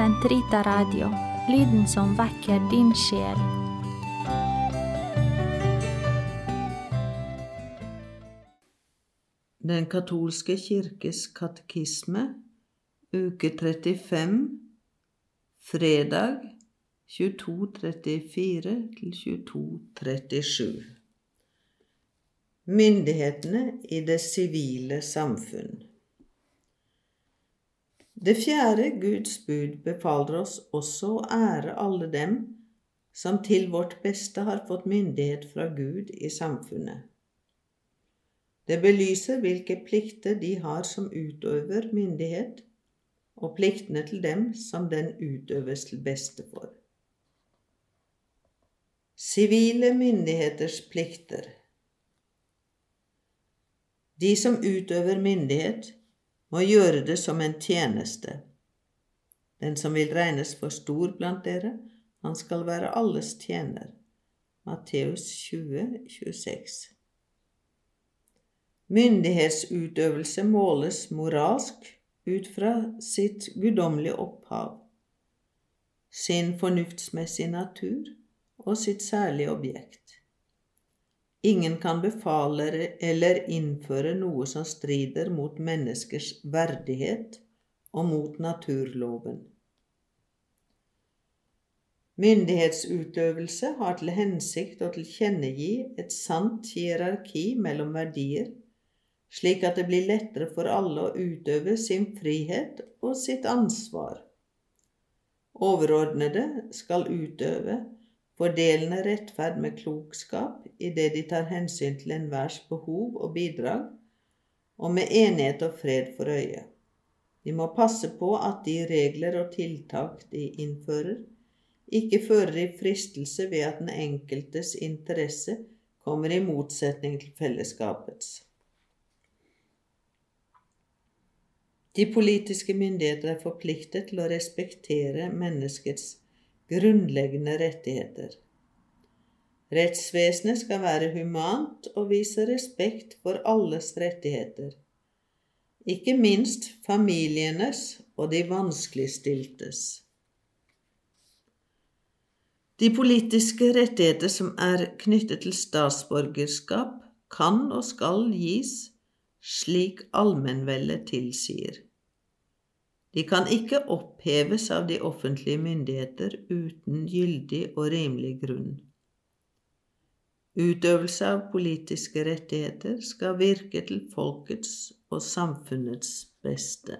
Sentrita Radio, lyden som vekker din sjel. Den katolske kirkes katekisme, uke 35, fredag 2234 til 2237. Myndighetene i det sivile samfunn. Det fjerde Guds bud befaler oss også å ære alle dem som til vårt beste har fått myndighet fra Gud i samfunnet. Det belyser hvilke plikter de har som utøver myndighet, og pliktene til dem som den utøves til beste for. Sivile myndigheters plikter De som utøver myndighet, må gjøre det som en tjeneste. Den som vil regnes for stor blant dere, han skal være alles tjener. Matteus 20, 26. Myndighetsutøvelse måles moralsk ut fra sitt guddommelige opphav, sin fornuftsmessige natur og sitt særlige objekt. Ingen kan befale eller innføre noe som strider mot menneskers verdighet og mot naturloven. Myndighetsutøvelse har til hensikt å tilkjennegi et sant hierarki mellom verdier slik at det blir lettere for alle å utøve sin frihet og sitt ansvar. Overordnede skal utøve fordelende rettferd med klokskap idet de tar hensyn til enhvers behov og bidrag, og med enighet og fred for øye. De må passe på at de regler og tiltak de innfører, ikke fører i fristelse ved at den enkeltes interesse kommer i motsetning til fellesskapets. De politiske myndigheter er forpliktet til å respektere menneskets grunnleggende rettigheter. Rettsvesenet skal være humant og vise respekt for alles rettigheter, ikke minst familienes og de vanskeligstiltes. De politiske rettigheter som er knyttet til statsborgerskap, kan og skal gis slik allmennvellet tilsier. De kan ikke oppheves av de offentlige myndigheter uten gyldig og rimelig grunn. Utøvelse av politiske rettigheter skal virke til folkets og samfunnets beste.